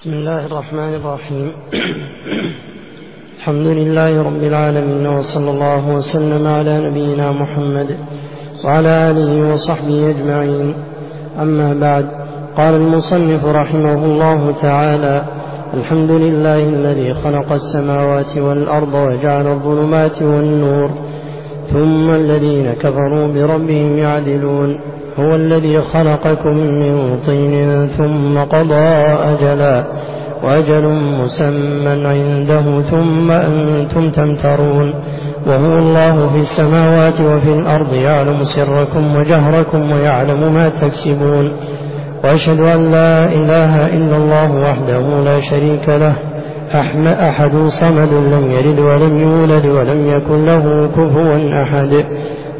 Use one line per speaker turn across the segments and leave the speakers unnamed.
بسم الله الرحمن الرحيم الحمد لله رب العالمين وصلى الله وسلم على نبينا محمد وعلى اله وصحبه اجمعين اما بعد قال المصنف رحمه الله تعالى الحمد لله الذي خلق السماوات والارض وجعل الظلمات والنور ثم الذين كفروا بربهم يعدلون هو الذي خلقكم من طين ثم قضى أجلا وأجل مسمى عنده ثم أنتم تمترون وهو الله في السماوات وفي الأرض يعلم سركم وجهركم ويعلم ما تكسبون وأشهد أن لا إله إلا الله وحده لا شريك له أحد صمد لم يلد ولم يولد ولم يكن له كفوا أحد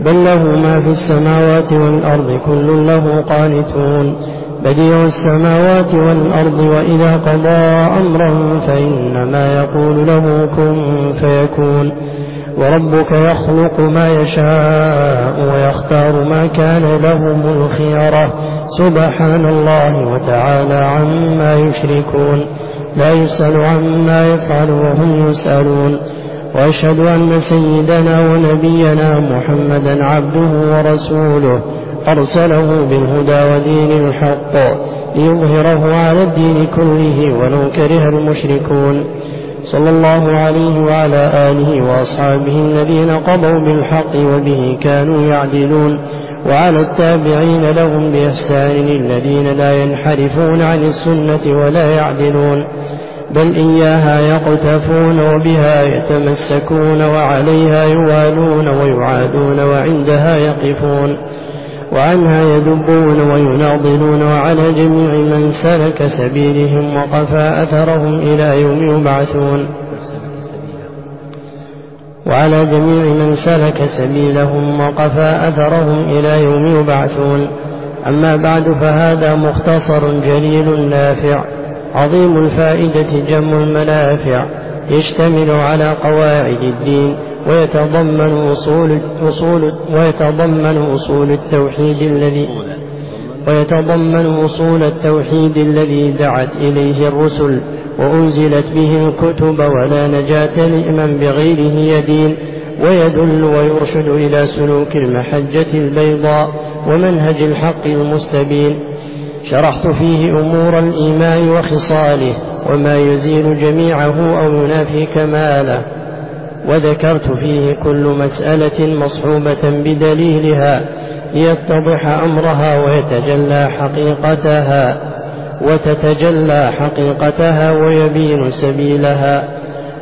بل له ما في السماوات والأرض كل له قانتون بديع السماوات والأرض وإذا قضى أمرا فإنما يقول له كن فيكون وربك يخلق ما يشاء ويختار ما كان لهم الخيرة سبحان الله وتعالى عما يشركون لا يسأل عما يفعل وهم يسألون وأشهد أن سيدنا ونبينا محمدا عبده ورسوله أرسله بالهدى ودين الحق ليظهره على الدين كله ولو كره المشركون صلى الله عليه وعلى آله وأصحابه الذين قضوا بالحق وبه كانوا يعدلون وعلى التابعين لهم بإحسان الذين لا ينحرفون عن السنة ولا يعدلون بل إياها يقتفون وبها يتمسكون وعليها يوالون ويعادون وعندها يقفون وعنها يدبون ويناضلون وعلى جميع من سلك سبيلهم وقفى أثرهم إلى يوم يبعثون وعلى جميع من سلك سبيلهم وقفى أثرهم إلى يوم يبعثون أما بعد فهذا مختصر جليل نافع عظيم الفائدة جم المنافع يشتمل على قواعد الدين ويتضمن أصول أصول ويتضمن أصول التوحيد الذي ويتضمن أصول التوحيد الذي دعت إليه الرسل وأنزلت به الكتب ولا نجاة لمن بغيره يدين ويدل ويرشد إلى سلوك المحجة البيضاء ومنهج الحق المستبين شرحت فيه أمور الإيمان وخصاله وما يزيل جميعه أو ينافي كماله وذكرت فيه كل مسألة مصحوبة بدليلها ليتضح أمرها ويتجلى حقيقتها وتتجلى حقيقتها ويبين سبيلها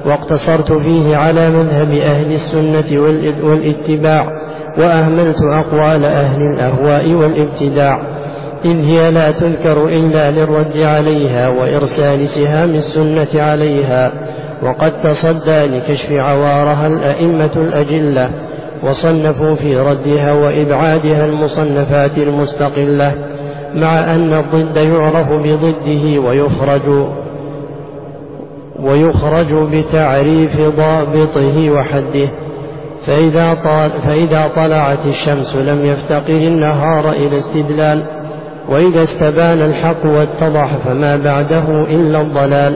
واقتصرت فيه على مذهب أهل السنة والاتباع وأهملت أقوال أهل الأهواء والابتداع إن هي لا تذكر إلا للرد عليها وإرسال سهام السنة عليها وقد تصدى لكشف عوارها الأئمة الأجلة وصنفوا في ردها وإبعادها المصنفات المستقلة مع أن الضد يعرف بضده ويخرج ويخرج بتعريف ضابطه وحده فإذا, طال فإذا طلعت الشمس لم يفتقر النهار إلى استدلال وإذا استبان الحق واتضح فما بعده إلا الضلال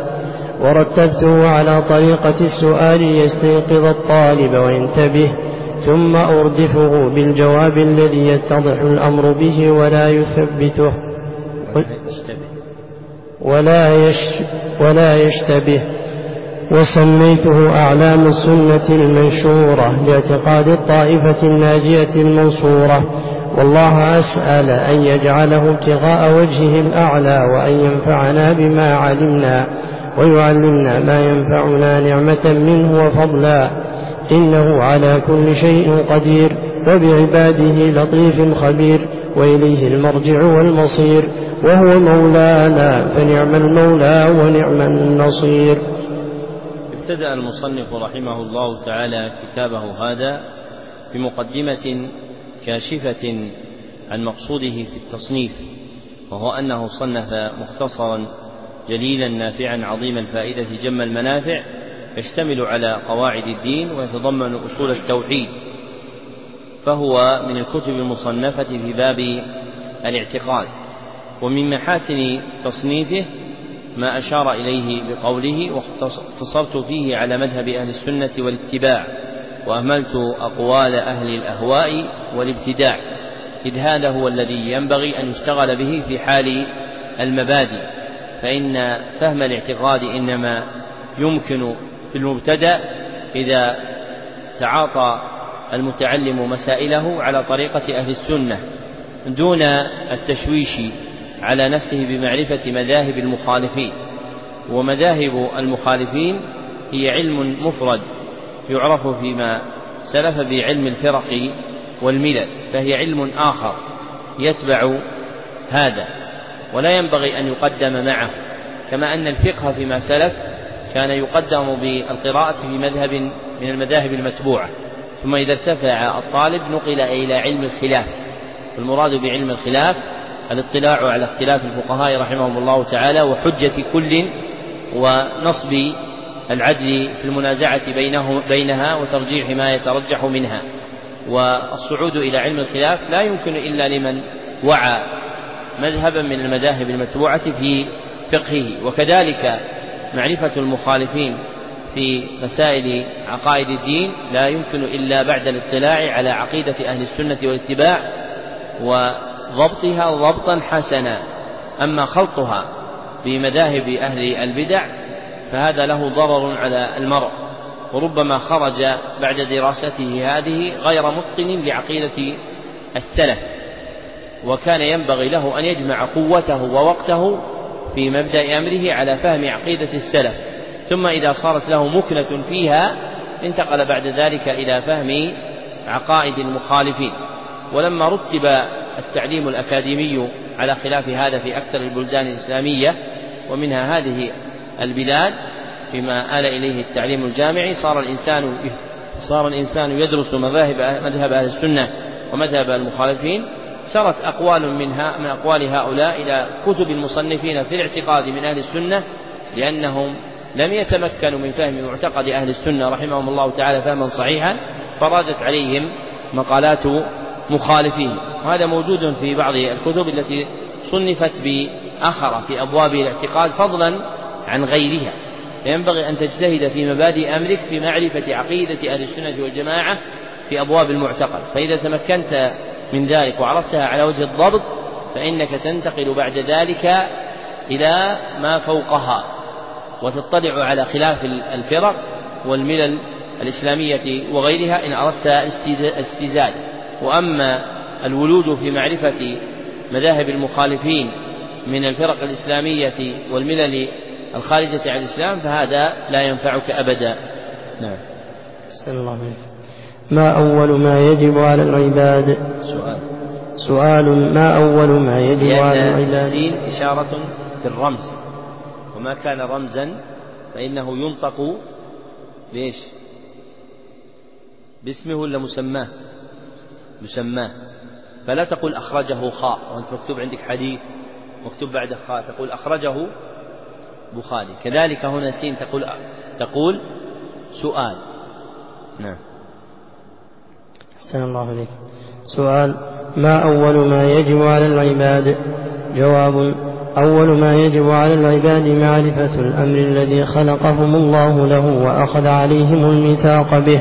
ورتبته على طريقة السؤال ليستيقظ الطالب وينتبه ثم أردفه بالجواب الذي يتضح الأمر به ولا يثبته ولا يش ولا يشتبه وسميته أعلام السنة المنشورة لاعتقاد الطائفة الناجية المنصورة والله أسأل أن يجعله ابتغاء وجهه الأعلى وأن ينفعنا بما علمنا ويعلمنا ما ينفعنا نعمة منه وفضلا إنه على كل شيء قدير وبعباده لطيف خبير وإليه المرجع والمصير وهو مولانا فنعم المولى ونعم النصير
ابتدأ المصنف رحمه الله تعالى كتابه هذا بمقدمة كاشفة عن مقصوده في التصنيف وهو أنه صنف مختصرا جليلا نافعا عظيم الفائدة جم المنافع يشتمل على قواعد الدين ويتضمن أصول التوحيد فهو من الكتب المصنفة في باب الاعتقاد ومن محاسن تصنيفه ما أشار إليه بقوله واختصرت فيه على مذهب أهل السنة والاتباع وأهملت أقوال أهل الأهواء والابتداع إذ هذا هو الذي ينبغي أن يشتغل به في حال المبادئ فإن فهم الاعتقاد إنما يمكن في المبتدأ إذا تعاطى المتعلم مسائله على طريقة أهل السنة دون التشويش على نفسه بمعرفة مذاهب المخالفين ومذاهب المخالفين هي علم مفرد يعرف فيما سلف بعلم الفرق والملل فهي علم آخر يتبع هذا ولا ينبغي أن يقدم معه كما أن الفقه فيما سلف كان يقدم بالقراءة في مذهب من المذاهب المتبوعة ثم إذا ارتفع الطالب نقل إلى علم الخلاف والمراد بعلم الخلاف الاطلاع على اختلاف الفقهاء رحمهم الله تعالى وحجة كل ونصب العدل في المنازعة بينه بينها وترجيح ما يترجح منها والصعود إلى علم الخلاف لا يمكن إلا لمن وعى مذهبا من المذاهب المتبوعة في فقهه وكذلك معرفة المخالفين في مسائل عقائد الدين لا يمكن إلا بعد الاطلاع على عقيدة أهل السنة والاتباع وضبطها ضبطا حسنا أما خلطها بمذاهب أهل البدع فهذا له ضرر على المرء وربما خرج بعد دراسته هذه غير متقن لعقيدة السلف وكان ينبغي له أن يجمع قوته ووقته في مبدأ أمره على فهم عقيدة السلف ثم إذا صارت له مكنة فيها انتقل بعد ذلك إلى فهم عقائد المخالفين ولما رتب التعليم الأكاديمي على خلاف هذا في أكثر البلدان الإسلامية ومنها هذه البلاد فيما آل إليه التعليم الجامعي صار الإنسان صار الإنسان يدرس مذاهب أه-، مذهب أهل السنة ومذهب المخالفين سرت أقوال منها من أقوال هؤلاء إلى كتب المصنفين في الاعتقاد من أهل السنة لأنهم لم يتمكنوا من فهم معتقد أهل السنة رحمهم الله تعالى فهما صحيحا فراجت عليهم مقالات مخالفيه وهذا موجود في بعض الكتب التي صنفت بأخرة في أبواب الاعتقاد فضلا عن غيرها فينبغي أن تجتهد في مبادئ أمرك في معرفة عقيدة أهل السنة والجماعة في أبواب المعتقد فإذا تمكنت من ذلك وعرفتها على وجه الضبط فإنك تنتقل بعد ذلك إلى ما فوقها وتطلع على خلاف الفرق والملل الإسلامية وغيرها إن أردت استزادة وأما الولوج في معرفة مذاهب المخالفين من الفرق الإسلامية والملل الخارجة عن الإسلام فهذا لا ينفعك أبدا نعم
أحسن الله منك ما أول ما يجب على العباد سؤال سؤال ما أول ما يجب على العباد الدين
إشارة بالرمز وما كان رمزا فإنه ينطق بإيش باسمه ولا مسماه مسماه فلا تقول أخرجه خاء وأنت مكتوب عندك حديث مكتوب بعد خاء تقول أخرجه البخاري كذلك هنا سين تقول تقول سؤال نعم
أحسن الله عليك سؤال ما أول ما يجب على العباد جواب أول ما يجب على العباد معرفة الأمر الذي خلقهم الله له وأخذ عليهم الميثاق به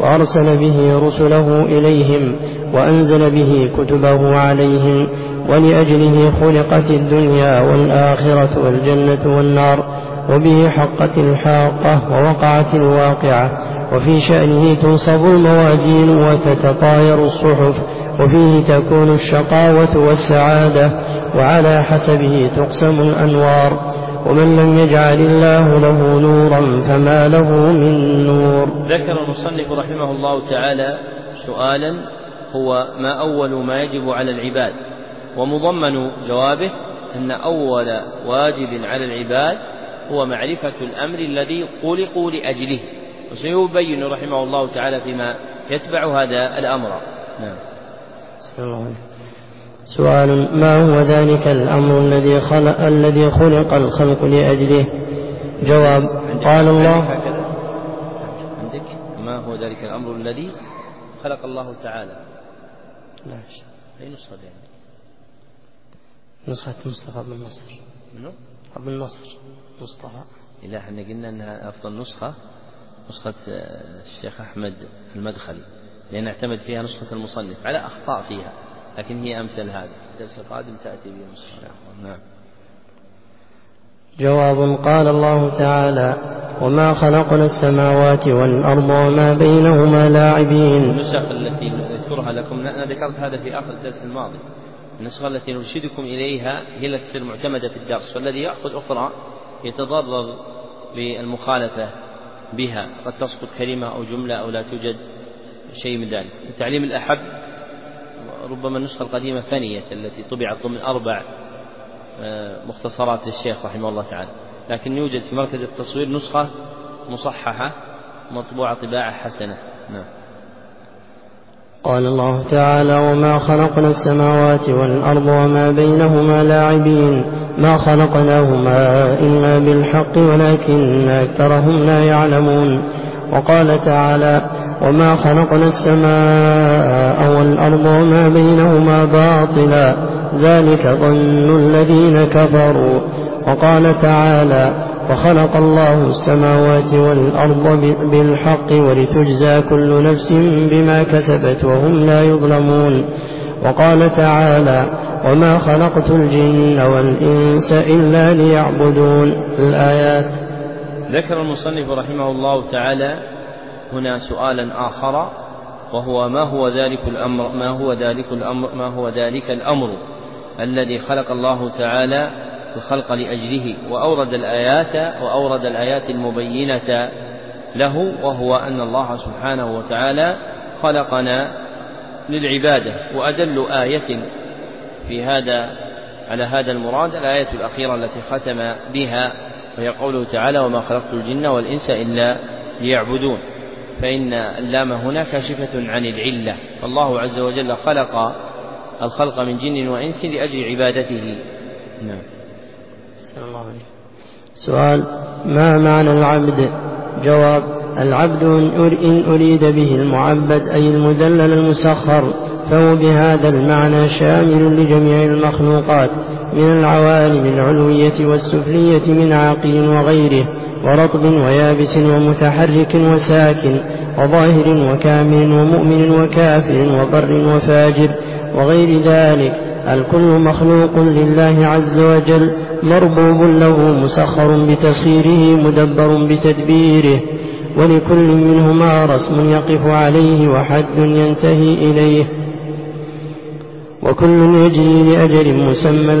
وأرسل به رسله إليهم وأنزل به كتبه عليهم ولأجله خلقت الدنيا والآخرة والجنة والنار وبه حقت الحاقة ووقعت الواقعة وفي شأنه تنصب الموازين وتتطاير الصحف وفيه تكون الشقاوة والسعادة وعلى حسبه تقسم الأنوار ومن لم يجعل الله له نورا فما له من نور
ذكر المصنف رحمه الله تعالى سؤالا هو ما أول ما يجب على العباد ومضمن جوابه أن أول واجب على العباد هو معرفة الأمر الذي خلقوا لأجله وسيبين رحمه الله تعالى فيما يتبع هذا الأمر نعم
سؤال ما هو ذلك الأمر الذي خلق الذي خلق الخلق لأجله جواب قال الله
عندك ما هو ذلك الأمر الذي خلق الله تعالى لا أي نسخة
نسخة مصطفى بن النصر منو؟ أبو النصر
مصطفى إلى احنا قلنا أنها أفضل نسخة نسخة آه، الشيخ أحمد في المدخلي لأن اعتمد فيها نسخة المصنف على أخطاء فيها لكن هي أمثل هذا الدرس القادم تأتي به نسخة نعم
جواب قال الله تعالى وما خلقنا السماوات والأرض وما بينهما لاعبين
النسخ التي نذكرها لكم أنا ذكرت هذا في آخر الدرس الماضي النسخة التي نرشدكم إليها هي التي تصير معتمدة في الدرس والذي يأخذ أخرى يتضرر بالمخالفة بها قد تسقط كلمة أو جملة أو لا توجد شيء من ذلك التعليم الأحب ربما النسخة القديمة فنيت التي طبعت ضمن أربع آه، مختصرات للشيخ رحمه الله تعالى لكن يوجد في مركز التصوير نسخة مصححة مطبوعة طباعة حسنة نعم
قال الله تعالى وما خلقنا السماوات والأرض وما بينهما لاعبين ما خلقناهما إلا بالحق ولكن أكثرهم لا يعلمون وقال تعالى وما خلقنا السماء والأرض وما بينهما باطلا ذلك ظن الذين كفروا وقال تعالى وخلق الله السماوات والأرض بالحق ولتجزى كل نفس بما كسبت وهم لا يظلمون وقال تعالى وما خلقت الجن والإنس إلا ليعبدون الآيات
ذكر المصنف رحمه الله تعالى هنا سؤالا آخر وهو ما هو ذلك الأمر ما هو ذلك الأمر ما هو ذلك الأمر الذي خلق الله تعالى الخلق لأجله وأورد الآيات وأورد الآيات المبينة له وهو أن الله سبحانه وتعالى خلقنا للعبادة وأدل آية في هذا على هذا المراد الآية الأخيرة التي ختم بها وهي قوله تعالى وما خلقت الجن والإنس إلا ليعبدون فإن اللام هنا كاشفة عن العلة فالله عز وجل خلق الخلق من جن وإنس لأجل عبادته نعم
سؤال ما معنى العبد جواب العبد إن أريد به المعبد أي المذلل المسخر فهو بهذا المعنى شامل لجميع المخلوقات من العوالم العلوية والسفلية من عاقل وغيره ورطب ويابس ومتحرك وساكن وظاهر وكامل ومؤمن وكافر وبر وفاجر وغير ذلك الكل مخلوق لله عز وجل مربوب له مسخر بتسخيره مدبر بتدبيره ولكل منهما رسم يقف عليه وحد ينتهي إليه وكل يجري لأجل مسمى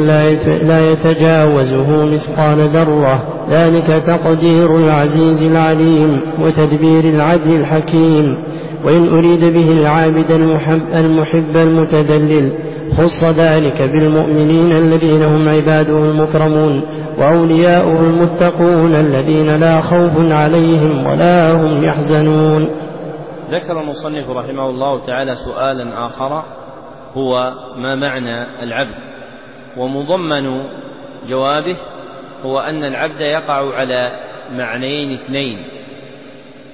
لا يتجاوزه مثقال ذرة ذلك تقدير العزيز العليم وتدبير العدل الحكيم وإن أريد به العابد المحب المحب المتدلل خص ذلك بالمؤمنين الذين هم عباده المكرمون وأولياؤه المتقون الذين لا خوف عليهم ولا هم يحزنون
ذكر المصنف رحمه الله تعالى سؤالا آخر هو ما معنى العبد ومضمن جوابه هو أن العبد يقع على معنيين اثنين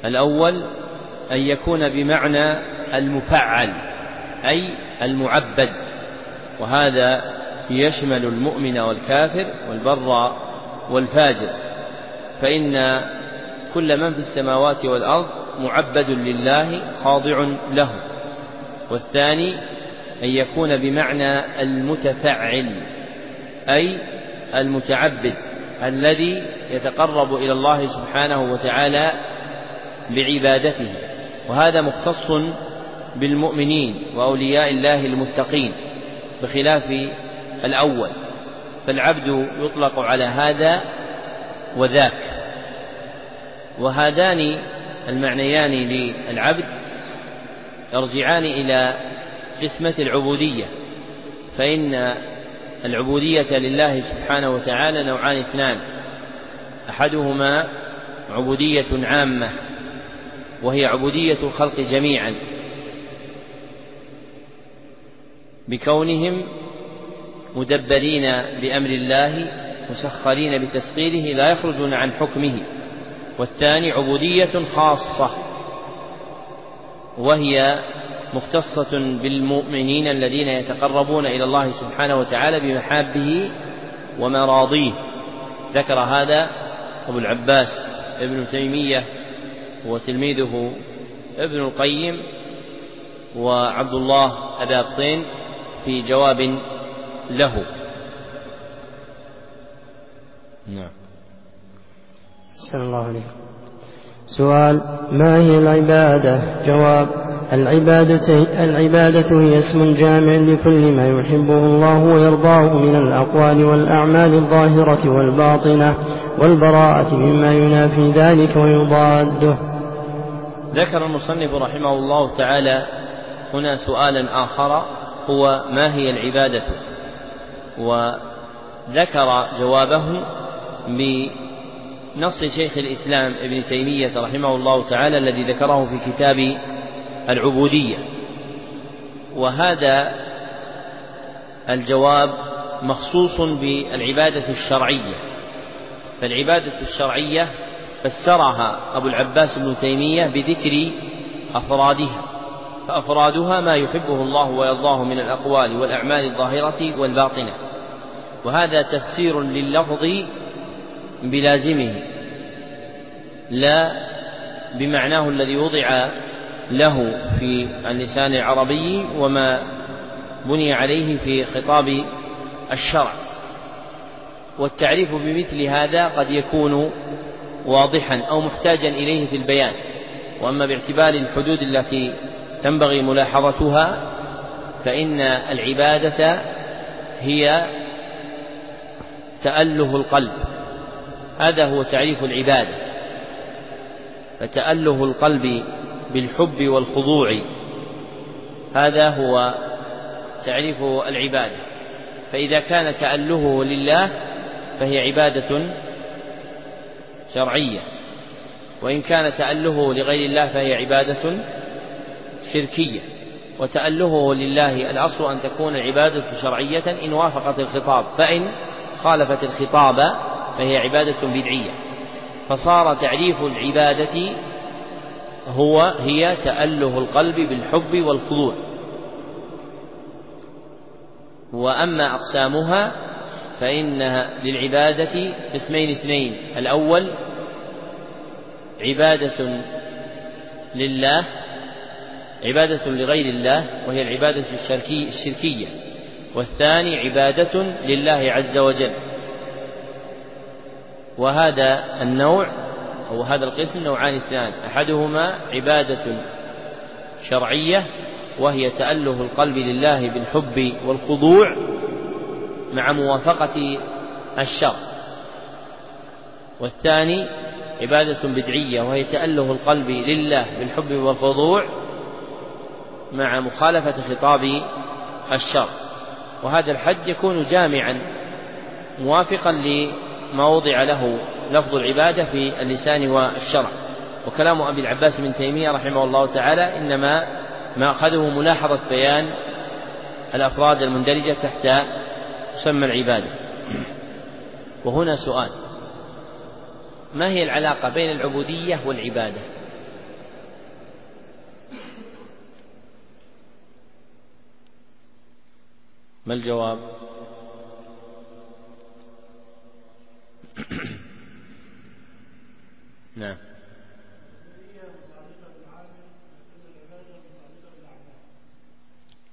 الأول أن يكون بمعنى المفعل أي المعبد وهذا يشمل المؤمن والكافر والبر والفاجر فإن كل من في السماوات والأرض معبد لله خاضع له والثاني أن يكون بمعنى المتفعل أي المتعبد الذي يتقرب إلى الله سبحانه وتعالى بعبادته وهذا مختص بالمؤمنين وأولياء الله المتقين بخلاف الأول فالعبد يطلق على هذا وذاك وهذان المعنيان للعبد يرجعان إلى قسمة العبودية فإن العبودية لله سبحانه وتعالى نوعان اثنان أحدهما عبودية عامة وهي عبودية الخلق جميعا بكونهم مدبرين بامر الله مسخرين بتسخيره لا يخرجون عن حكمه والثاني عبوديه خاصه وهي مختصه بالمؤمنين الذين يتقربون الى الله سبحانه وتعالى بمحابه ومراضيه ذكر هذا ابو العباس ابن تيميه وتلميذه ابن القيم وعبد الله ابا بطين في جواب له
نعم أحسن الله عليكم سؤال ما هي العبادة جواب العبادة, العبادة هي اسم جامع لكل ما يحبه الله ويرضاه من الأقوال والأعمال الظاهرة والباطنة والبراءة مما ينافي ذلك ويضاده
ذكر المصنف رحمه الله تعالى هنا سؤالا آخر هو ما هي العبادة وذكر جوابه بنص شيخ الإسلام ابن تيمية رحمه الله تعالى الذي ذكره في كتاب العبودية وهذا الجواب مخصوص بالعبادة الشرعية فالعبادة الشرعية فسرها أبو العباس ابن تيمية بذكر أفرادها فأفرادها ما يحبه الله ويرضاه من الأقوال والأعمال الظاهرة والباطنة وهذا تفسير لللفظ بلازمه لا بمعناه الذي وضع له في اللسان العربي وما بني عليه في خطاب الشرع والتعريف بمثل هذا قد يكون واضحا او محتاجا اليه في البيان واما باعتبار الحدود التي تنبغي ملاحظتها فإن العبادة هي تأله القلب هذا هو تعريف العبادة فتأله القلب بالحب والخضوع هذا هو تعريف العبادة فإذا كان تألهه لله فهي عبادة شرعية وإن كان تألهه لغير الله فهي عبادة شركية وتألهه لله الأصل أن تكون العبادة شرعية إن وافقت الخطاب فإن خالفت الخطاب فهي عبادة بدعية فصار تعريف العبادة هو هي تأله القلب بالحب والخضوع وأما أقسامها فإنها للعبادة قسمين اثنين الأول عبادة لله عبادة لغير الله وهي العبادة الشركي الشركية والثاني عبادة لله عز وجل وهذا النوع أو هذا القسم نوعان اثنان أحدهما عبادة شرعية وهي تأله القلب لله بالحب والخضوع مع موافقة الشرع والثاني عبادة بدعية وهي تأله القلب لله بالحب والخضوع مع مخالفة خطاب الشرع وهذا الحد يكون جامعا موافقا لما وضع له لفظ العبادة في اللسان والشرع وكلام أبي العباس بن تيمية رحمه الله تعالى إنما ما أخذه ملاحظة بيان الأفراد المندرجة تحت مسمى العبادة وهنا سؤال ما هي العلاقة بين العبودية والعبادة ما الجواب نعم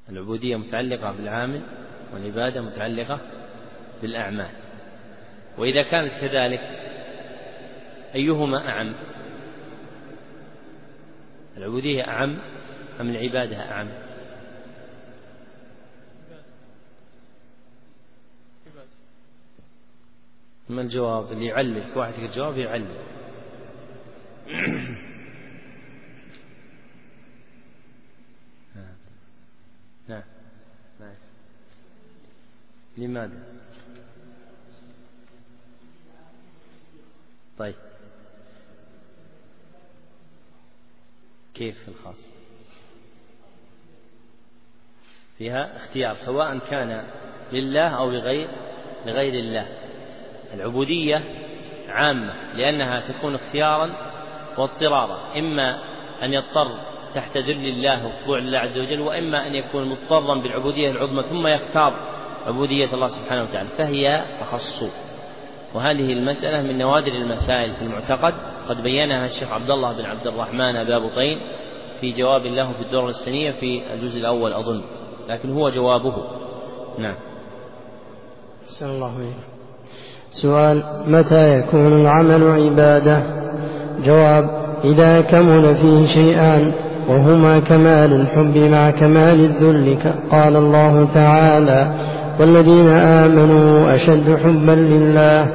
العبودية متعلقة بالعامل والعبادة متعلقة بالأعمال وإذا كانت كذلك أيهما أعم العبودية أعم أم العبادة أعم ما الجواب اللي يعلق واحد الجواب يعلق نعم نعم لماذا طيب كيف الخاص فيها اختيار سواء كان لله أو لغير لغير الله العبودية عامة لأنها تكون اختيارا واضطرارا إما أن يضطر تحت ذل الله وخضوع لله عز وجل وإما أن يكون مضطرا بالعبودية العظمى ثم يختار عبودية الله سبحانه وتعالى فهي أخص وهذه المسألة من نوادر المسائل في المعتقد قد بينها الشيخ عبد الله بن عبد الرحمن أبا بطين في جواب له في الدورة السنية في الجزء الأول أظن لكن هو جوابه نعم أحسن
الله إليك سؤال متى يكون العمل عبادة جواب إذا كمل فيه شيئان وهما كمال الحب مع كمال الذل قال الله تعالى والذين آمنوا أشد حبا لله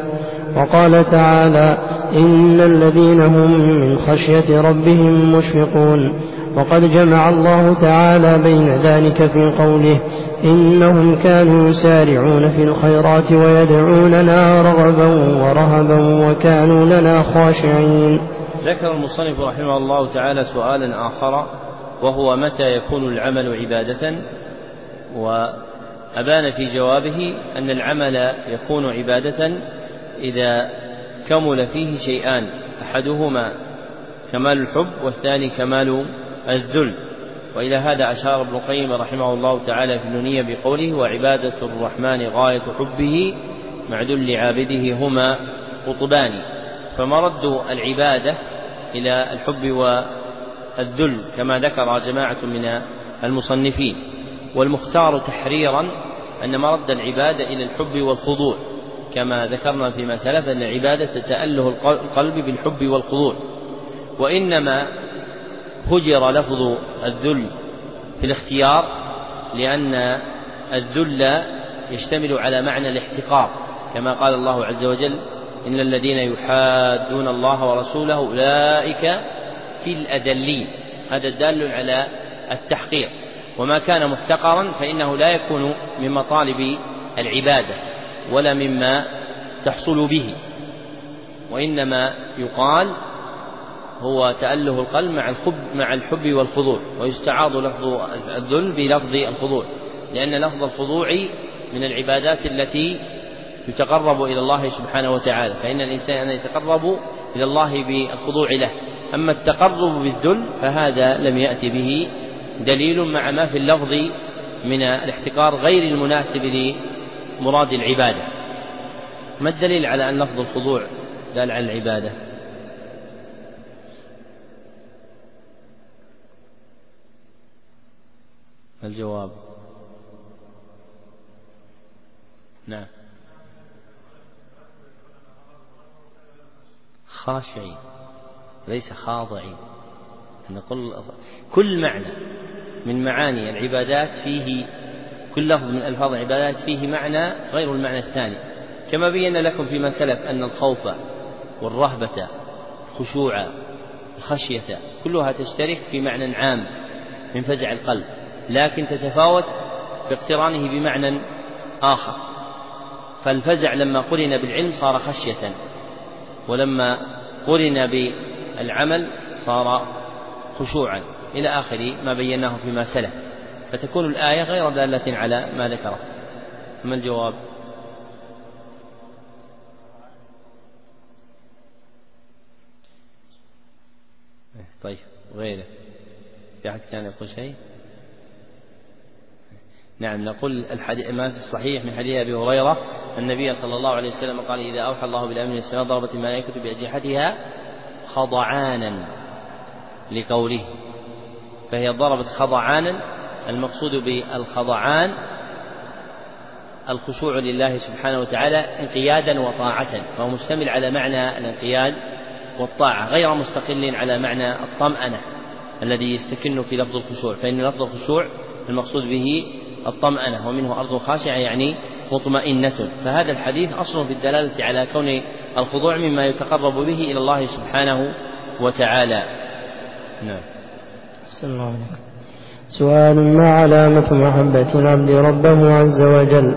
وقال تعالى إن الذين هم من خشية ربهم مشفقون وقد جمع الله تعالى بين ذلك في قوله إنهم كانوا يسارعون في الخيرات ويدعوننا رغبا ورهبا وكانوا لنا خاشعين
ذكر المصنف رحمه الله تعالى سؤالا آخر وهو متى يكون العمل عبادة وأبان في جوابه أن العمل يكون عبادة إذا كمل فيه شيئان أحدهما كمال الحب والثاني كمال الذل وإلى هذا أشار ابن القيم رحمه الله تعالى في النونية بقوله وعبادة الرحمن غاية حبه مع ذل عابده هما قطبان فمرد العبادة إلى الحب والذل كما ذكر جماعة من المصنفين والمختار تحريرا أن مرد العبادة إلى الحب والخضوع كما ذكرنا فيما سلف أن العبادة تتأله القلب بالحب والخضوع وإنما هجر لفظ الذل في الاختيار لأن الذل يشتمل على معنى الاحتقار كما قال الله عز وجل إن الذين يحادون الله ورسوله أولئك في الأذلين هذا دال على التحقير وما كان محتقرا فإنه لا يكون من مطالب العبادة ولا مما تحصل به وإنما يقال هو تأله القلب مع الحب مع الحب والخضوع ويستعاض لفظ الذل بلفظ الخضوع لأن لفظ الخضوع من العبادات التي يتقرب إلى الله سبحانه وتعالى فإن الإنسان يتقرب إلى الله بالخضوع له أما التقرب بالذل فهذا لم يأتي به دليل مع ما في اللفظ من الاحتقار غير المناسب لمراد العبادة ما الدليل على أن لفظ الخضوع دال على العبادة الجواب نعم خاشعي ليس خاضعي نقول كل معنى من معاني العبادات فيه كل لفظ من ألفاظ العبادات فيه معنى غير المعنى الثاني كما بينا لكم فيما سلف أن الخوف والرهبة الخشوع الخشية كلها تشترك في معنى عام من فزع القلب لكن تتفاوت باقترانه بمعنى آخر فالفزع لما قرن بالعلم صار خشية ولما قرن بالعمل صار خشوعا إلى آخر ما بيناه فيما سلف فتكون الآية غير دالة على ما ذكره ما الجواب؟ طيب غيره في أحد كان يقول شيء؟ نعم نقول الحديث ما في الصحيح من حديث ابي هريره النبي صلى الله عليه وسلم قال اذا اوحى الله بالامر السماء ضربت الملائكه باجنحتها خضعانا لقوله فهي ضربت خضعانا المقصود بالخضعان الخشوع لله سبحانه وتعالى انقيادا وطاعة فهو مشتمل على معنى الانقياد والطاعة غير مستقل على معنى الطمأنة الذي يستكن في لفظ الخشوع فإن لفظ الخشوع المقصود به الطمأنة ومنه أرض خاشعة يعني مطمئنة فهذا الحديث أصل في الدلالة على كون الخضوع مما يتقرب به إلى الله سبحانه وتعالى نعم عليكم
سؤال ما علامة محبة العبد ربه عز وجل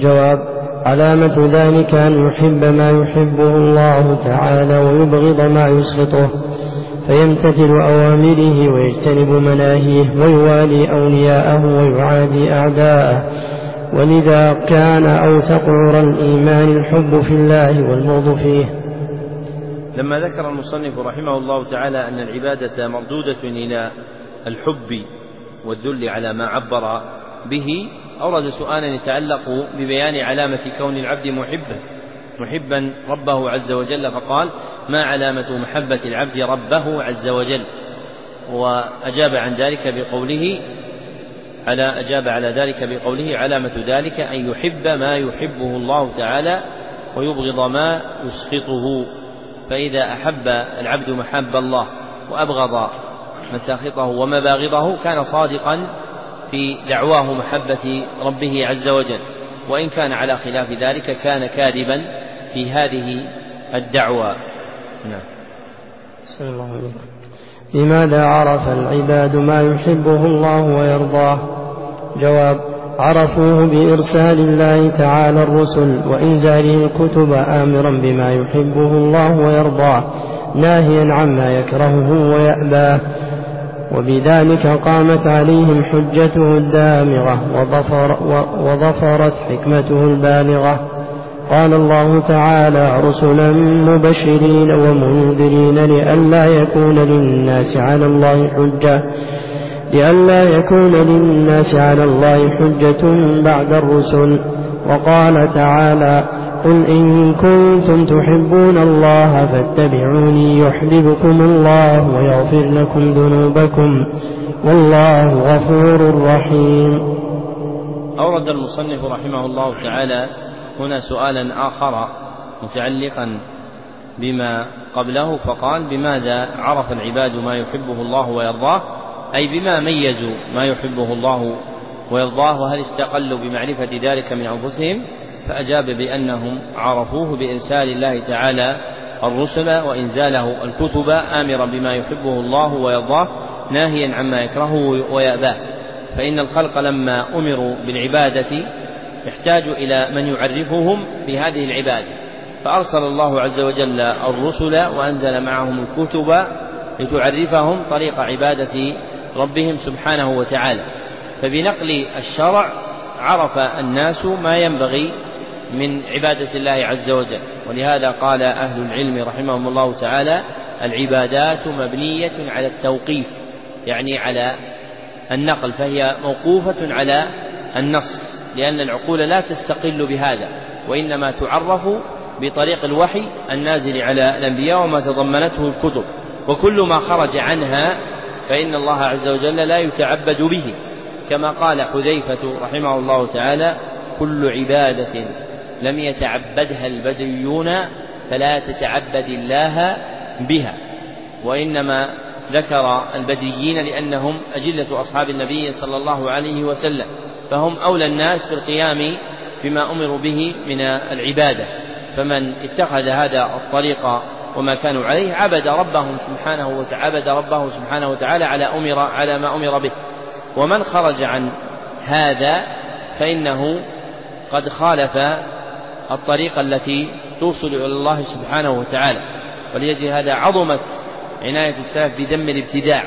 جواب علامة ذلك أن يحب ما يحبه الله تعالى ويبغض ما يسخطه فيمتثل أوامره ويجتنب مناهيه ويوالي أولياءه ويعادي أعداءه ولذا كان أوثق عرى الإيمان الحب في الله والبغض فيه
لما ذكر المصنف رحمه الله تعالى أن العبادة مردودة إلى الحب والذل على ما عبر به أورد سؤالا يتعلق ببيان علامة كون العبد محبا محبا ربه عز وجل فقال ما علامة محبة العبد ربه عز وجل وأجاب عن ذلك بقوله على أجاب على ذلك بقوله علامة ذلك أن يحب ما يحبه الله تعالى ويبغض ما يسخطه فإذا أحب العبد محب الله وأبغض مساخطه ومباغضه كان صادقا في دعواه محبة ربه عز وجل وإن كان على خلاف ذلك كان كاذبا في هذه الدعوى نعم
الله لماذا عرف العباد ما يحبه الله ويرضاه جواب عرفوه بإرسال الله تعالى الرسل وإنزاله الكتب آمرا بما يحبه الله ويرضاه ناهيا عما يكرهه ويأباه وبذلك قامت عليهم حجته الدامغة وظفر وظفرت حكمته البالغة قال الله تعالى رسلا مبشرين ومنذرين لئلا يكون للناس على الله حجة لئلا يكون للناس على الله حجة بعد الرسل وقال تعالى قل إن كنتم تحبون الله فاتبعوني يحببكم الله ويغفر لكم ذنوبكم والله غفور رحيم
أورد المصنف رحمه الله تعالى هنا سؤالا آخر متعلقا بما قبله فقال بماذا عرف العباد ما يحبه الله ويرضاه أي بما ميزوا ما يحبه الله ويرضاه وهل استقلوا بمعرفة ذلك من أنفسهم فأجاب بأنهم عرفوه بإرسال الله تعالى الرسل وإنزاله الكتب آمرا بما يحبه الله ويرضاه ناهيا عما يكرهه ويأباه فإن الخلق لما أمروا بالعبادة يحتاج إلى من يعرفهم بهذه العبادة فأرسل الله عز وجل الرسل وأنزل معهم الكتب لتعرفهم طريق عبادة ربهم سبحانه وتعالى فبنقل الشرع عرف الناس ما ينبغي من عبادة الله عز وجل ولهذا قال أهل العلم رحمهم الله تعالى العبادات مبنية على التوقيف يعني على النقل فهي موقوفة على النص لأن العقول لا تستقل بهذا وإنما تعرف بطريق الوحي النازل على الأنبياء وما تضمنته الكتب وكل ما خرج عنها فإن الله عز وجل لا يتعبد به كما قال حذيفة رحمه الله تعالى كل عبادة لم يتعبدها البدريون فلا تتعبد الله بها وإنما ذكر البدريين لأنهم أجلة أصحاب النبي صلى الله عليه وسلم فهم أولى الناس بالقيام بما أمروا به من العبادة فمن اتخذ هذا الطريق وما كانوا عليه عبد ربهم سبحانه وتعالى عبد ربه سبحانه وتعالى على أمر على ما أمر به ومن خرج عن هذا فإنه قد خالف الطريق التي توصل إلى الله سبحانه وتعالى وليجد هذا عظمت عناية السلف بذم الابتداع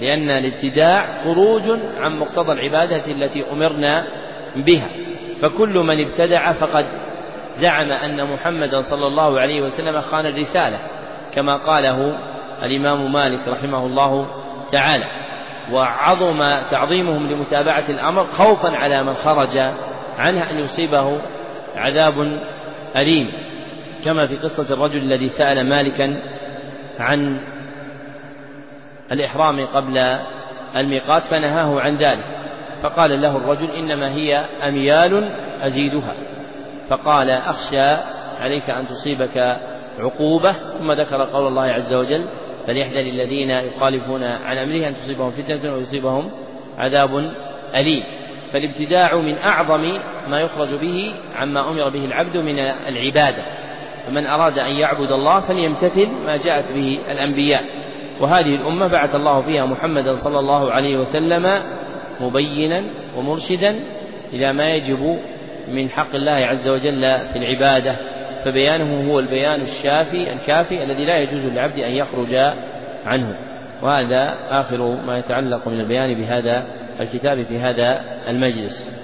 لأن الابتداع خروج عن مقتضى العبادة التي أمرنا بها فكل من ابتدع فقد زعم أن محمدا صلى الله عليه وسلم خان الرسالة كما قاله الإمام مالك رحمه الله تعالى وعظم تعظيمهم لمتابعة الأمر خوفا على من خرج عنها أن يصيبه عذاب أليم كما في قصة الرجل الذي سأل مالكا عن الإحرام قبل الميقات فنهاه عن ذلك فقال له الرجل إنما هي أميال أزيدها فقال أخشى عليك أن تصيبك عقوبة ثم ذكر قول الله عز وجل فليحذر الذين يخالفون عن أمره أن تصيبهم فتنة ويصيبهم عذاب أليم فالابتداع من أعظم ما يخرج به عما أمر به العبد من العبادة فمن أراد أن يعبد الله فليمتثل ما جاءت به الأنبياء وهذه الأمة بعث الله فيها محمدا صلى الله عليه وسلم مبينا ومرشدا إلى ما يجب من حق الله عز وجل في العبادة فبيانه هو البيان الشافي الكافي الذي لا يجوز للعبد أن يخرج عنه وهذا آخر ما يتعلق من البيان بهذا الكتاب في هذا المجلس